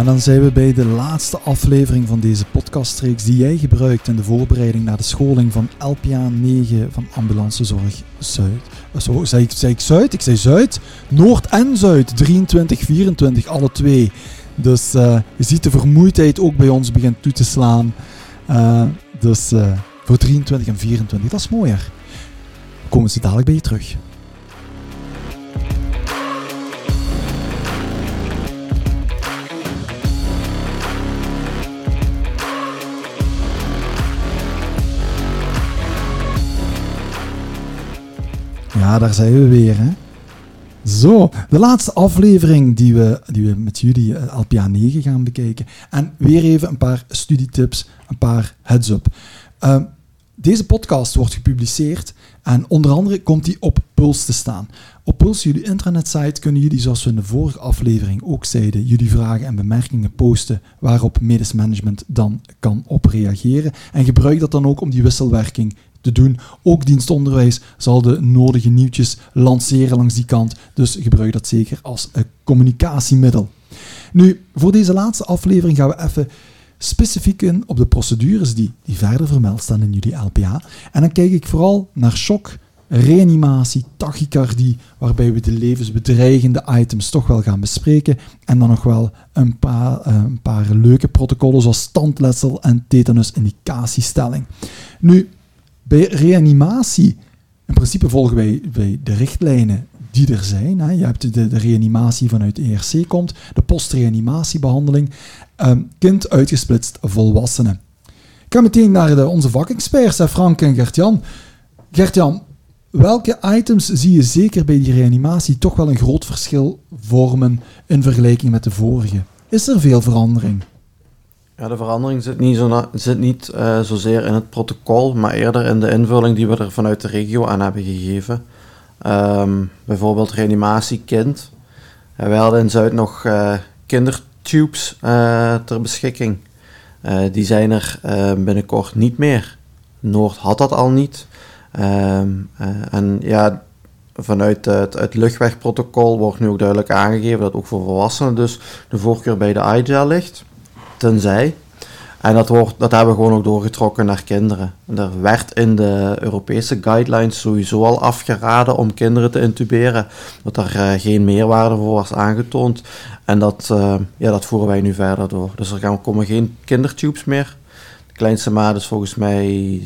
En dan zijn we bij de laatste aflevering van deze podcastreeks die jij gebruikt in de voorbereiding naar de scholing van LPA 9 van Ambulancezorg Zuid. Eh, Zo, zei ik, Zuid? Ik zei Zuid. Noord en Zuid, 23, 24, alle twee. Dus eh, je ziet de vermoeidheid ook bij ons begint toe te slaan. Eh, dus voor 23 en 24, dat is mooier. Komen ze dadelijk bij je terug. Ja, daar zijn we weer, hè. Zo, de laatste aflevering die we, die we met jullie eh, LPA 9 gaan bekijken. En weer even een paar studietips, een paar heads-up. Ehm, deze podcast wordt gepubliceerd en onder andere komt die op Puls te staan. Op Puls, jullie intranet-site, kunnen jullie, zoals we in de vorige aflevering ook zeiden, jullie vragen en bemerkingen posten waarop medisch management dan kan op reageren. En gebruik dat dan ook om die wisselwerking te doen. Ook dienstonderwijs zal de nodige nieuwtjes lanceren langs die kant, dus gebruik dat zeker als communicatiemiddel. Nu, voor deze laatste aflevering gaan we even specifiek in op de procedures die, die verder vermeld staan in jullie LPA. En dan kijk ik vooral naar shock, reanimatie, tachycardie, waarbij we de levensbedreigende items toch wel gaan bespreken. En dan nog wel een paar, eh, een paar leuke protocollen zoals standletsel en tetanus-indicatiestelling. Nu, bij reanimatie, in principe volgen wij, de richtlijnen die er zijn. Hè. Je hebt de, de reanimatie vanuit ERC komt, de postreanimatiebehandeling, um, kind uitgesplitst volwassenen. Ik ga meteen naar onze vakexperts, Frank en Gert-Jan. Gert-Jan, welke items zie je zeker bij die reanimatie toch wel een groot verschil vormen in vergelijking met de vorige? Is er veel verandering? Ja, de verandering zit niet, zo zit niet eh, zozeer in het protocol, maar eerder in de invulling die we er vanuit de regio aan hebben gegeven. Ehm, bijvoorbeeld reanimatie kind. Eh, wij hadden in Zuid nog eh, kindertubes eh, ter beschikking. Die zijn er binnenkort niet meer. Noord had dat al niet. Ehm, eh, en ja, vanuit het, het luchtwegprotocol wordt nu ook duidelijk aangegeven dat ook voor volwassenen dus de voorkeur bij de iGel ligt. Tenzij. En dat, wordt, dat hebben we gewoon ook doorgetrokken naar kinderen. En er werd in de Europese guidelines sowieso al afgeraden om kinderen te intuberen. Dat er eh, geen meerwaarde voor was aangetoond. En dat, eh, ja, dat voeren wij nu verder door. Dus er gaan, komen geen kindertubes meer. De kleinste maat is volgens mij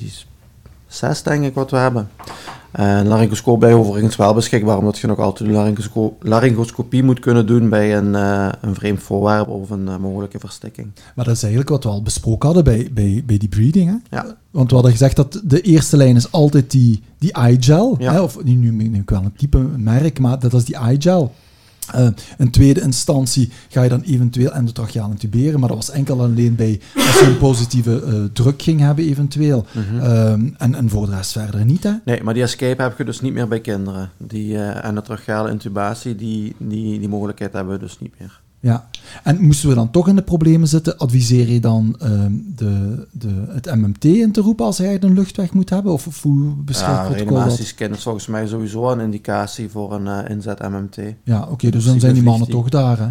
zes, denk ik, wat we hebben. En laryngoscoop bij overigens wel beschikbaar, omdat je nog altijd een laryngosco- laryngoscopie moet kunnen doen bij een, eh, een vreemd voorwerp of een eh, mogelijke verstikking. Maar dat is eigenlijk wat we al besproken hadden bij, bij, bij die breeding. Hè? Ja. Want we hadden gezegd dat de eerste lijn is altijd die, die iGel. Ja. Hè? Of nu, nu, nu ik wel een type merk, maar dat is die iGel. Eh in tweede instantie ga je dan eventueel endotracheaal intuberen, maar dat was enkel en alleen bij als je een positieve eh, druk ging hebben eventueel. Ehm, en, en voor de rest verder niet, hè? Nee, maar die escape heb je dus niet meer bij kinderen. Die uh, endotracheale intubatie, die, die, die mogelijkheid hebben we dus niet meer. Ja, en moesten we dan toch in de problemen zitten, adviseer je dan ehm, de, de, het MMT in te roepen als hij een luchtweg moet hebben? Of, of hoe beschrijft Ja, reanimatiescan is volgens mij sowieso een indicatie voor een uh, inzet MMT. Ja, oké, dus dan zijn die mannen toch daar, hè?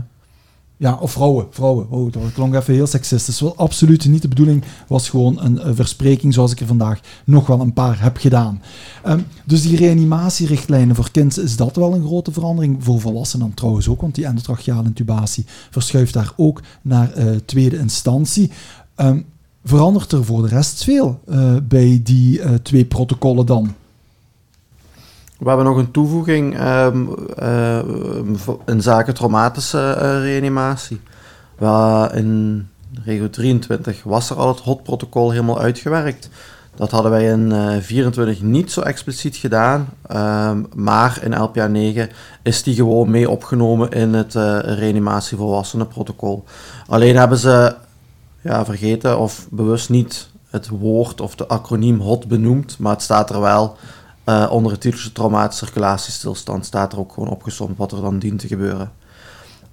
Ja, of vrouwen, vrouwen. Oh, dat klonk even heel seksistisch. Wel, absoluut niet de bedoeling. was gewoon een, verspreking zoals ik er vandaag nog wel een paar heb gedaan. Um, dus die reanimatierichtlijnen voor kind is dat wel een grote verandering. Voor volwassenen dan trouwens ook, want die endotracheale intubatie verschuift daar ook naar uh, tweede instantie. Um, verandert er voor de rest veel uh, bij die uh, twee protocollen dan? We hebben nog een toevoeging um, uh, in zaken traumatische uh, reanimatie. In regio 23 was er al het HOT-protocol helemaal uitgewerkt. Dat hadden wij in uh, 24 niet zo expliciet gedaan, um, maar in LPA 9 is die gewoon mee opgenomen in het uh, reanimatie volwassenen protocol. Alleen hebben ze ja, vergeten of bewust niet het woord of de acroniem HOT benoemd, maar het staat er wel uh, onder het titeltje traumatische circulatiestilstand staat er ook gewoon opgezomd wat er dan dient te gebeuren.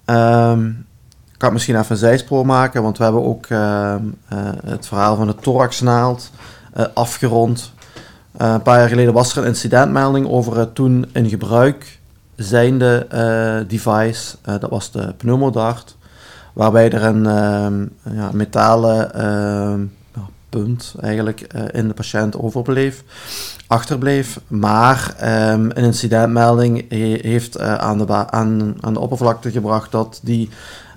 Um, ik kan misschien even een zijspoor maken, want we hebben ook uh, uh, het verhaal van de thoraxnaald uh, afgerond. een paar jaar geleden was er een incidentmelding over het toen in gebruik zijnde device, dat was de pneumodart, waarbij er een ehm, ja, metalen ehm, ja, punt eigenlijk eh, in de patiënt overbleef, achterbleef. Maar ehm, een incidentmelding he- heeft eh, aan, de aan, aan de oppervlakte gebracht dat die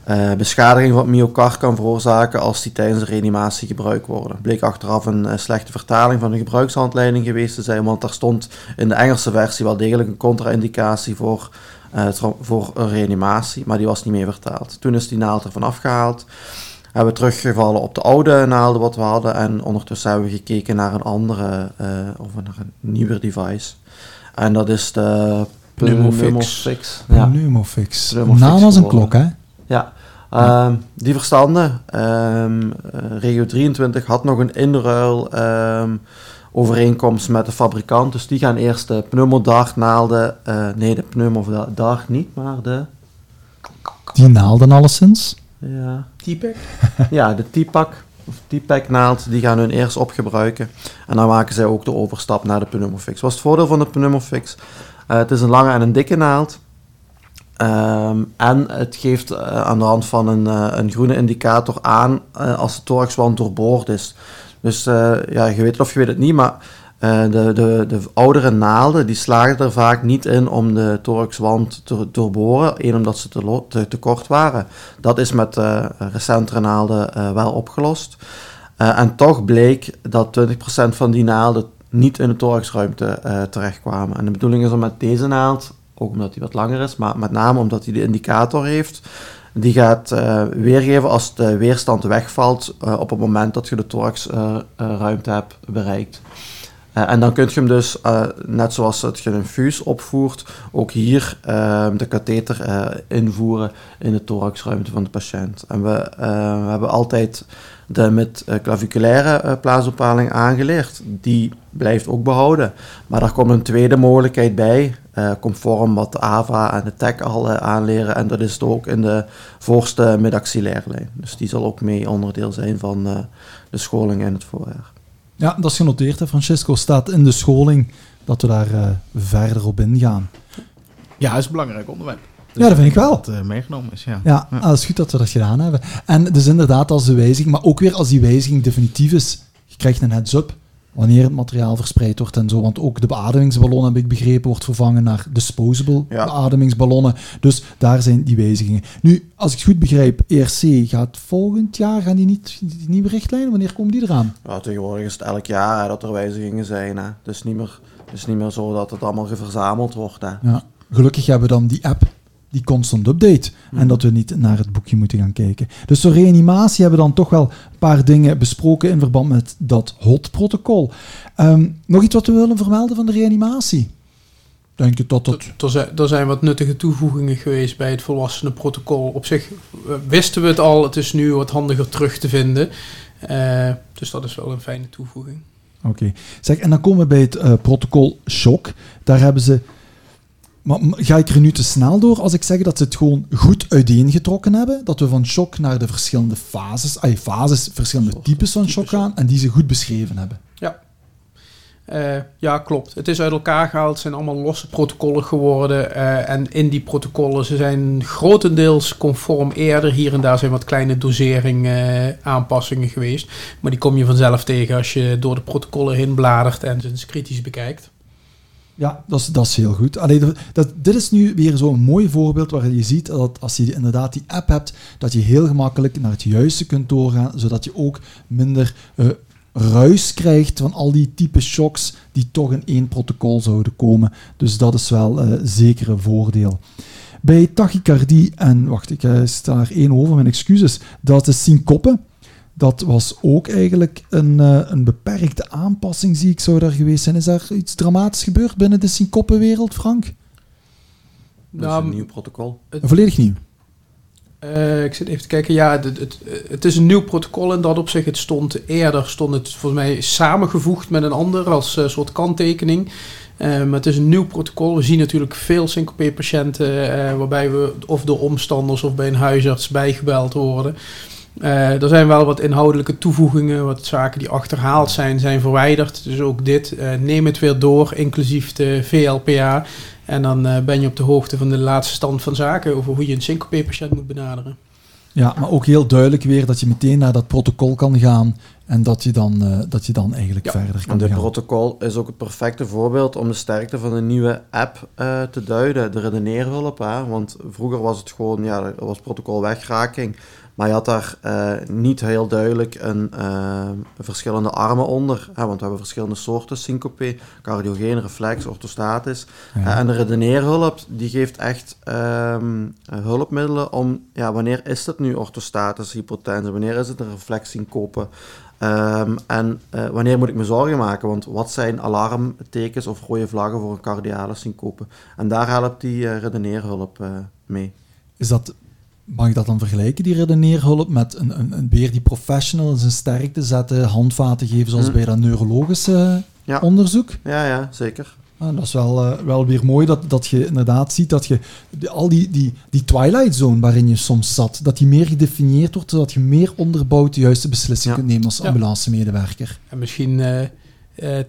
eh, beschadiging van het myocard kan veroorzaken als die tijdens de reanimatie gebruikt worden. Bleek achteraf een eh, slechte vertaling van de gebruikshandleiding geweest te zijn, want daar stond in de Engelse versie wel degelijk een contra-indicatie voor, voor reanimatie, maar die was niet meer vertaald. Toen is die naald ervan afgehaald. Hebben we teruggevallen op de oude naalden wat we hadden en ondertussen hebben we gekeken naar een andere eh, of naar een nieuwer device. En dat is de Pneumofix. Pneumofix. Ja. Pneumofix. Pneumofix Naam als een klok, hè? Ja, ehm, die verstanden. ehm, eh, Regio 23 had nog een inruil ehm, overeenkomst met de fabrikant. Dus die gaan eerst de pneumodart naalden. eh, nee, de pneumodart niet, maar de... Die naalden alleszins. Ja, T-Pack? ja de T-Pack of T-Pack naald, die gaan hun eerst opgebruiken. En dan maken zij ook de overstap naar de Pneumofix. Wat is het voordeel van de Pneumofix? Eh, het is een lange en een dikke naald. Ehm, en het geeft eh, aan de hand van een, eh, een groene indicator aan als de thoraxwand doorboord is. Dus ja, je weet het of je weet het niet, maar eh, de, de, de oudere naalden die slagen er vaak niet in om de thoraxwand te doorboren. Eén, omdat ze te, te, kort waren. Dat is met eh, recentere naalden eh, wel opgelost. En toch bleek dat 20% van die naalden niet in de thoraxruimte terechtkwamen. En de bedoeling is om met deze naald, ook omdat die wat langer is, maar met name omdat hij de indicator heeft, die gaat weergeven als de weerstand wegvalt op het moment dat je de thoraxruimte hebt bereikt. Eh, en dan kun je hem dus, eh, net zoals het je een infuus opvoert, ook hier eh, de katheter eh, invoeren in de thoraxruimte van de patiënt. En we, we hebben altijd de met claviculaire plaasopaling aangeleerd. Die blijft ook behouden. Maar daar komt een tweede mogelijkheid bij, conform wat de AVA en de TEC al aanleren. En dat is ook in de voorste midaxillaire lijn. Dus die zal ook mee onderdeel zijn van de scholing in het voorjaar. Ja, dat is genoteerd. Hè. Francisco staat in de scholing dat we daar eh, verder op ingaan. Ja, dat is een belangrijk onderwerp. Ja, dat vind ik wel. Dat eh, meegenomen is, ja. Ja, ah, dat is goed dat we dat gedaan hebben. En dus inderdaad, als de wijziging, maar ook weer als die wijziging definitief is, je krijgt een heads-up wanneer het materiaal verspreid wordt en zo. Want ook de beademingsballon, heb ik begrepen, wordt vervangen naar disposable Ja. beademingsballonnen. Dus daar zijn die wijzigingen. Nu, als ik het goed begrijp, ERC gaat volgend jaar, gaan die niet, die nieuwe richtlijnen, wanneer komen die eraan? Ja, tegenwoordig is het elk jaar hè, dat er wijzigingen zijn. Hè. Het is niet meer, het is niet meer zo dat het allemaal verzameld wordt. Hè. Ja. Gelukkig hebben we dan die app die constant update. En dat we niet naar het boekje moeten gaan kijken. Dus door reanimatie hebben we dan toch wel een paar dingen besproken in verband met dat HOT-protocol. Ehm, nog iets wat we willen vermelden van de reanimatie? Denk je dat dat... Er- Er zijn, er zijn wat nuttige toevoegingen geweest bij het volwassenenprotocol. Op zich eh, wisten we het al, het is nu wat handiger terug te vinden. Eh, dus dat is wel een fijne toevoeging. Oké. Zeg, en dan komen we bij het eh, protocol shock. Daar hebben ze... Maar ga ik er nu te snel door als ik zeg dat ze het gewoon goed uiteengetrokken hebben? Dat we van shock naar de verschillende fases, ay, fases, verschillende types van shock ja. gaan en die ze goed beschreven hebben. Eh, ja, klopt. Het is uit elkaar gehaald. Het zijn allemaal losse protocollen geworden. eh, en in die protocollen, ze zijn grotendeels conform eerder. Hier en daar zijn wat kleine dosering eh, aanpassingen geweest. Maar die kom je vanzelf tegen als je door de protocollen heen bladert en ze eens kritisch bekijkt. Ja, dat is, dat is heel goed. Allee, dat, dit is nu weer zo'n mooi voorbeeld waar je ziet dat als je inderdaad die app hebt, dat je heel gemakkelijk naar het juiste kunt doorgaan, zodat je ook minder eh, ruis krijgt van al die type shocks die toch in één protocol zouden komen. Dus dat is wel eh, zeker een voordeel. Bij tachycardie, en wacht, ik eh, sta er één over, mijn excuses, dat is syncope. Dat was ook eigenlijk een, eh, een beperkte aanpassing, zie ik, zou daar geweest zijn. Is daar iets dramatisch gebeurd binnen de syncoppenwereld, Frank? Dat is Nou, een nieuw protocol. Volledig nieuw. Eh, ik zit even te kijken. Ja, het, het, het is een nieuw protocol in dat opzicht. Het stond eerder stond het volgens mij samengevoegd met een ander als eh, soort kanttekening. Eh, maar het is een nieuw protocol. We zien natuurlijk veel syncope-patiënten eh, waarbij we of door omstanders of bij een huisarts bijgebeld worden. Eh, er zijn wel wat inhoudelijke toevoegingen, wat zaken die achterhaald zijn, zijn verwijderd. Dus ook dit, eh, neem het weer door, inclusief de VLPA. En dan eh, ben je op de hoogte van de laatste stand van zaken over hoe je een syncope-patiënt moet benaderen. Ja, maar ook heel duidelijk weer dat je meteen naar dat protocol kan gaan en dat je dan, uh, dat je dan eigenlijk Ja, verder kan En dit gaan. protocol is ook het perfecte voorbeeld om de sterkte van de nieuwe app eh, te duiden, de redeneerhulp. Hè? Want vroeger was het gewoon, ja, dat was protocol wegraking. Maar je had daar eh, niet heel duidelijk een, eh, verschillende armen onder. Hè? Want we hebben verschillende soorten syncope, cardiogeen, reflex, orthostatisch. Ja. Eh, en de redeneerhulp, die geeft echt ehm, eh, hulpmiddelen om, ja, wanneer is het nu orthostatische hypotensie? Wanneer is het een reflexsyncope? Ehm, en eh, wanneer moet ik me zorgen maken? Want wat zijn alarmtekens of rode vlaggen voor een cardiale syncope? En daar helpt die eh, redeneerhulp eh, mee. Is dat, mag ik dat dan vergelijken, die redeneerhulp, met een, een, een weer die professional in zijn sterkte zetten, handvaten geven, zoals Hm. bij dat neurologische Ja. onderzoek? Ja, ja, zeker. Ah, dat is wel, eh, wel weer mooi dat, dat je inderdaad ziet dat je al die, die, die twilight zone waarin je soms zat, dat die meer gedefinieerd wordt, zodat je meer onderbouwd de juiste beslissing Ja. kunt nemen als Ja. ambulancemedewerker. En misschien eh, eh,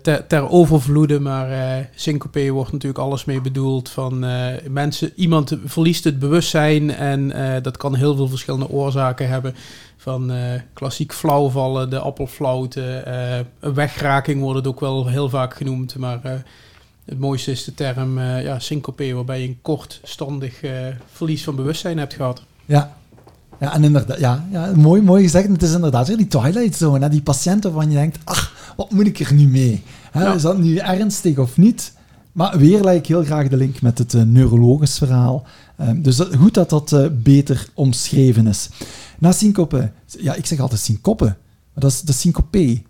ter, ter overvloede, maar eh syncope wordt natuurlijk alles mee bedoeld. Van mensen, iemand verliest het bewustzijn en dat kan heel veel verschillende oorzaken hebben. Van klassiek flauwvallen, de appelflauwte, een wegraking wordt het ook wel heel vaak genoemd. Maar het mooiste is de term eh ja, syncope, waarbij je een kortstandig eh, verlies van bewustzijn hebt gehad. Ja. Ja, en inderdaad, ja, ja mooi, mooi gezegd. Het is inderdaad weer die twilight zone. Hè? Die patiënten waarvan je denkt, ach, wat moet ik er nu mee? Hè, Ja. Is dat nu ernstig of niet? Maar weer leg ik heel graag de link met het eh, neurologisch verhaal. Ehm, dus dat, goed dat dat beter omschreven is. Na syncope, ja, ik zeg altijd syncope, maar dat is de syncope. Is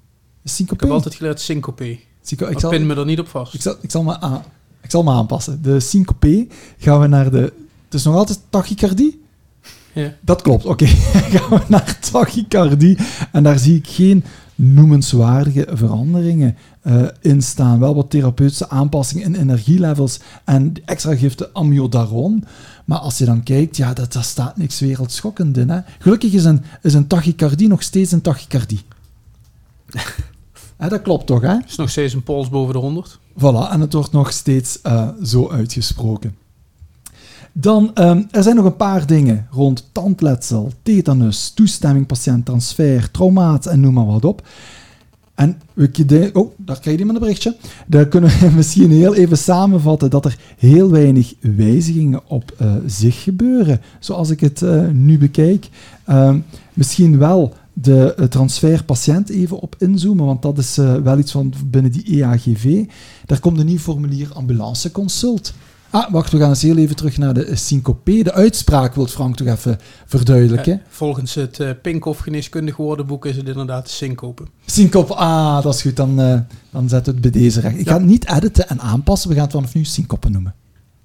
Ik Syncope? heb altijd geleerd syncope. Synco- ik Ik zal, pin me er niet op vast. ik zal, ik zal, me, aan, ik zal me aanpassen. De syncope gaan we naar de... Het is nog altijd tachycardie? Ja. Dat klopt, oké. gaan we naar tachycardie. En daar zie ik geen noemenswaardige veranderingen eh, in staan. Wel wat therapeutische aanpassingen in energielevels en extra giften amiodaron. Maar als je dan kijkt, ja, dat, daar staat niks wereldschokkend in. Hè? Gelukkig is een, is een tachycardie nog steeds een tachycardie. Hè, dat klopt toch, hè? is nog steeds een pols boven de 100. Voilà, en het wordt nog steeds eh, zo uitgesproken. Dan, ehm, er zijn nog een paar dingen rond tandletsel, tetanus, toestemming, patiënttransfer, traumaat en noem maar wat op. En we, oh, daar krijg je iemand een berichtje. Daar kunnen we misschien heel even samenvatten dat er heel weinig wijzigingen op eh, zich gebeuren, zoals ik het eh, nu bekijk. Ehm, misschien wel de eh, transferpatiënt even op inzoomen, want dat is eh, wel iets van binnen die EAGV. Daar komt een nieuw formulier ambulanceconsult. Ah, wacht, we gaan eens heel even terug naar de eh, syncope. De uitspraak wil Frank toch even verduidelijken. Volgens het uh, Pinkhoff geneeskundig woordenboek is het inderdaad syncope. Syncope, ah, dat is goed. Dan, dan zetten we het bij deze recht. Ik Ja. ga het niet editen en aanpassen. We gaan het vanaf nu syncope noemen.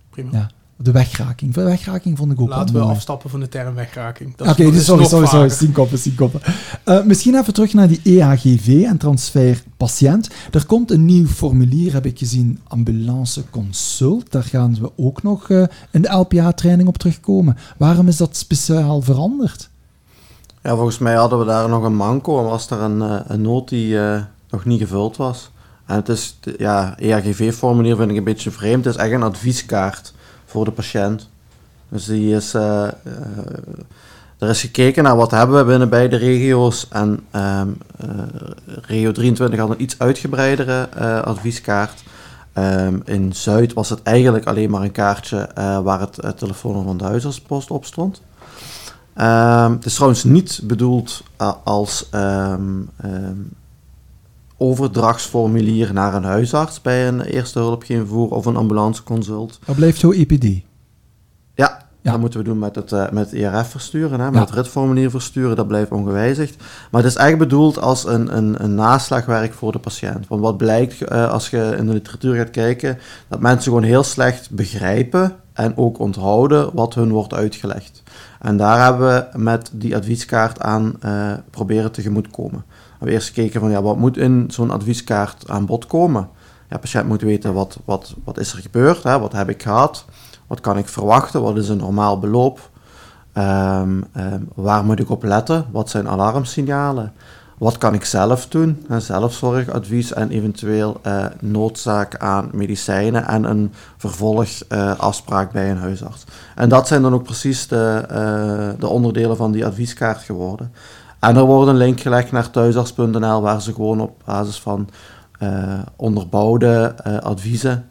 Prima. Ja. De wegraking. De wegraking vond ik ook Laten we mooi. afstappen van de term wegraking. Dat Oké, is nog- dus is sorry, sorry, sorry. Syncope, syncope. Eh, misschien even terug naar die EAGV en transfer patiënt. Er komt een nieuw formulier, heb ik gezien, ambulance consult. Daar gaan we ook nog eh, in de LPA-training op terugkomen. Waarom is dat speciaal veranderd? Ja, volgens mij hadden we daar nog een manco en was er een, eh, een noot die eh, nog niet gevuld was. En het is, ja, EAGV-formulier vind ik een beetje vreemd. Het is echt een advieskaart voor de patiënt. Dus die is, eh, eh, er is gekeken naar wat hebben we binnen beide regio's. En ehm, eh, regio 23 had een iets uitgebreidere advieskaart. Ehm, in Zuid was het eigenlijk alleen maar een kaartje waar het telefoonnummer van de huisartspost op stond. Ehm, het is trouwens niet bedoeld als overdrachtsformulier naar een huisarts bij een eerste hulp geen voer of een ambulanceconsult. Dat blijft zo E EPD. Ja, Ja. dat moeten we doen met het, eh, met het ERF versturen, hè, met Ja. het ritformulier versturen, dat blijft ongewijzigd. Maar het is echt bedoeld als een, een, een naslagwerk voor de patiënt. Want wat blijkt eh, als je in de literatuur gaat kijken, dat mensen gewoon heel slecht begrijpen en ook onthouden wat hun wordt uitgelegd. En daar hebben we met die advieskaart aan eh, proberen tegemoetkomen. We eerst gekeken van ja, wat moet in zo'n advieskaart aan bod komen. Ja, patiënt moet weten wat, wat, wat is er gebeurd, hè, wat heb ik gehad, wat kan ik verwachten, wat is een normaal beloop, ehm, waar moet ik op letten, wat zijn alarmsignalen, wat kan ik zelf doen, hè, zelfzorgadvies en eventueel eh, noodzaak aan medicijnen en een vervolgafspraak bij een huisarts. En dat zijn dan ook precies de, de onderdelen van die advieskaart geworden. En er wordt een link gelegd naar thuisarts.nl waar ze gewoon op basis van onderbouwde adviezen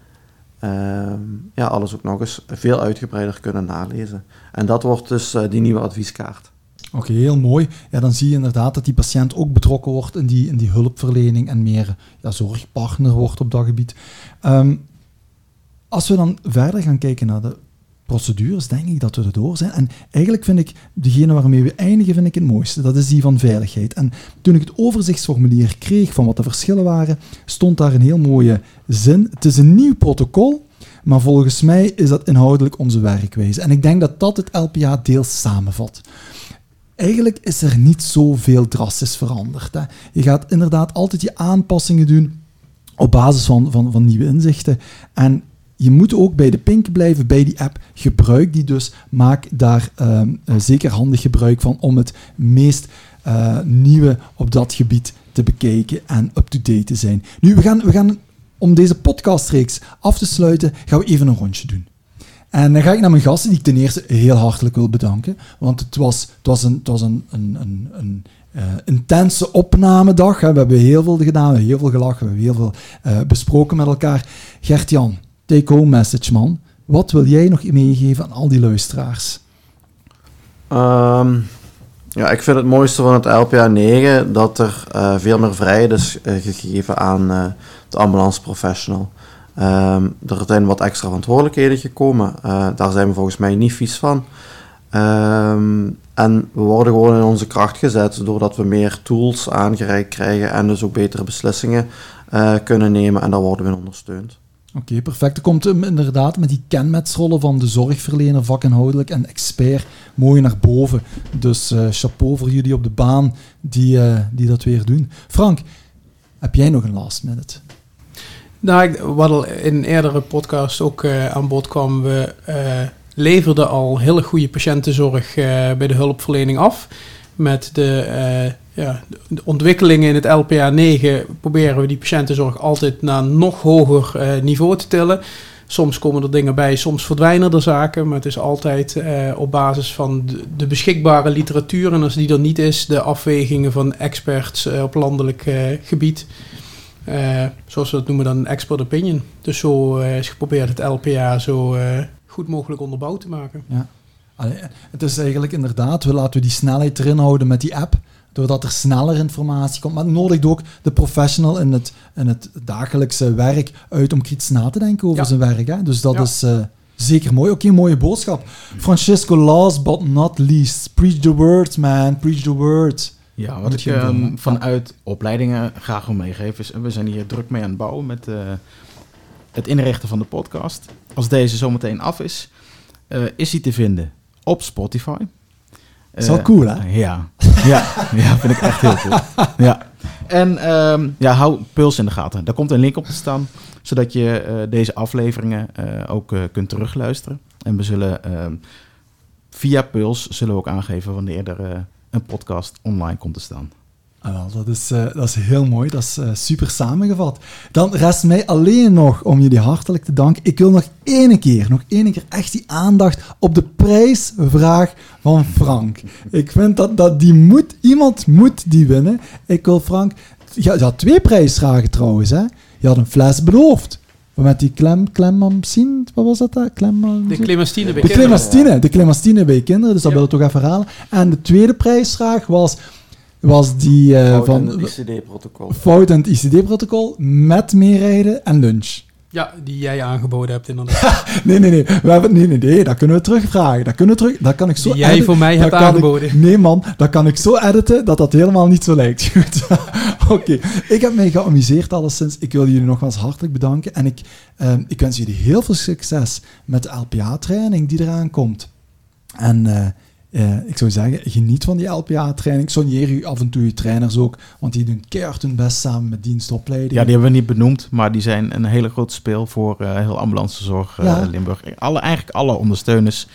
ja, alles ook nog eens veel uitgebreider kunnen nalezen. En dat wordt dus die nieuwe advieskaart. Oké, heel mooi. Ja, dan zie je inderdaad dat die patiënt ook betrokken wordt in die, in die hulpverlening en meer ja, zorgpartner wordt op dat gebied. Ehm, als we dan verder gaan kijken naar de procedures, denk ik dat we er door zijn. En eigenlijk vind ik, degene waarmee we eindigen, vind ik het mooiste. Dat is die van veiligheid. En toen ik het overzichtsformulier kreeg van wat de verschillen waren, stond daar een heel mooie zin. Het is een nieuw protocol, maar volgens mij is dat inhoudelijk onze werkwijze. En ik denk dat dat het LPA deels samenvat eigenlijk is er niet zoveel drastisch veranderd. Hè. Je gaat inderdaad altijd je aanpassingen doen op basis van, van, van nieuwe inzichten. En je moet ook bij de pink blijven, bij die app. Gebruik die dus. Maak daar ehm, eh, zeker handig gebruik van om het meest uh, nieuwe op dat gebied te bekijken en up-to-date te zijn. Nu, we gaan, we gaan om deze podcastreeks af te sluiten, gaan we even een rondje doen. En dan ga ik naar mijn gasten, die ik ten eerste heel hartelijk wil bedanken. Want het was, het was een, het was een, een, een, een uh, intense opnamedag. Hè. We hebben heel veel gedaan, we hebben heel veel gelachen, we hebben heel veel besproken met elkaar. Gert-Jan, take-home message, man. Wat wil jij nog meegeven aan al die luisteraars? Um, ja, ik vind het mooiste van het LPA 9 dat er uh, veel meer vrijheid is gegeven aan de ambulance professional. Um, er zijn wat extra verantwoordelijkheden gekomen. Daar zijn we volgens mij niet vies van. Um, en we worden gewoon in onze kracht gezet doordat we meer tools aangereikt krijgen en dus ook betere beslissingen kunnen nemen. En daar worden we ondersteund. Oké, perfect. Er komt um, inderdaad met die kenmetsrollen van de zorgverlener, vakinhoudelijk en expert mooi naar boven. Dus uh, chapeau voor jullie op de baan die, die dat weer doen. Frank, heb jij nog een last minute? Nou, wat al in een eerdere podcast ook uh, aan bod kwam, we leverden al hele goede patiëntenzorg bij de hulpverlening af. Met de, ja, de, ontwikkelingen in het LPA 9 proberen we die patiëntenzorg altijd naar een nog hoger niveau te tillen. Soms komen er dingen bij, soms verdwijnen er zaken, maar het is altijd op basis van de, beschikbare literatuur. En als die er niet is, de afwegingen van experts op landelijk gebied. Zoals we dat noemen dan expert opinion. Dus zo is geprobeerd het LPA zo goed mogelijk onderbouwd te maken. Ja. Het is eigenlijk inderdaad, we laten we die snelheid erin houden met die app, doordat er sneller informatie komt. Maar het nodigt ook de professional in het, in het dagelijkse werk uit om kritisch na te denken over ja. zijn werk. Hè? Dus dat ja. is zeker mooi. Ook een mooie boodschap. Francesco, last but not least, preach the word, man, preach the word. Ja, wat ik um, vanuit opleidingen graag wil meegeven is... we zijn hier druk mee aan het bouwen met uh, het inrichten van de podcast. Als deze zometeen af is, uh, is hij te vinden op Spotify. Dat is wel cool, hè? Ja. Ja, ja, vind ik echt heel cool. Ja. En um, ja, hou Puls in de gaten. Daar komt een link op te staan, zodat je uh, deze afleveringen ook kunt terugluisteren. En we zullen ehm, via Puls zullen we ook aangeven wanneer er een podcast online komt te staan. Ah, dat, is, uh, dat is heel mooi, dat is uh, super samengevat. Dan rest mij alleen nog om jullie hartelijk te danken. Ik wil nog één keer, nog één keer echt die aandacht op de prijsvraag van Frank. Ik vind dat, dat die moet, iemand moet die winnen. Ik wil Frank, je, je had twee prijsvragen trouwens, hè? Je had een fles beloofd. Met die klem, klemmamcine, wat was dat? Klem, de clemastine bij de kinderen. Clemastine, de clemastine bij kinderen, dus dat ja. wil ik toch even herhalen. En de tweede prijsvraag was, was die uh, fout van... in het ICD-protocol. Fout in het ICD-protocol met meerijden en lunch. Ja, die jij aangeboden hebt inderdaad. nee, nee, nee. We hebben, nee, nee, nee. Dat kunnen we terugvragen. Dat kunnen we terug... Dat kan ik zo Die jij voor mij hebt aangeboden. Ik, nee, man. Dat kan ik zo editen dat dat helemaal niet zo lijkt. Oké. Okay. Ik heb mij geamuseerd alleszins. Ik wil jullie nogmaals hartelijk bedanken. En ik, um, ik wens jullie heel veel succes met de LPA-training die eraan komt. En... Uh, uh, ik zou zeggen, geniet van die LPA-training. Soigneer u af en toe je trainers ook, want die doen keihard hun best samen met dienstopleiding. Ja, die hebben we niet benoemd, maar die zijn een hele grote speel voor uh, heel ambulancezorg uh, ja. Limburg. Alle, eigenlijk alle ondersteuners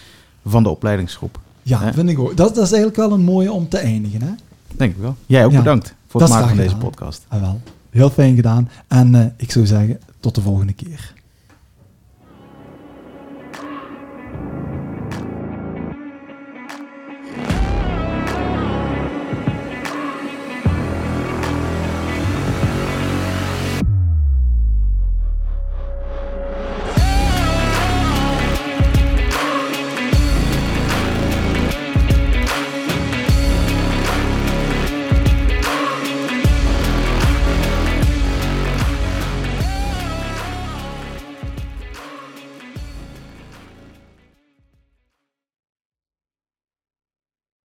van de opleidingsgroep. Ja, hè? vind ik ook. Dat, dat, is eigenlijk wel een mooie om te eindigen, hè? Denk ik wel. Jij ook ja. bedankt voor het maken van deze podcast. Ah, wel. Heel fijn gedaan. En eh, ik zou zeggen, tot de volgende keer.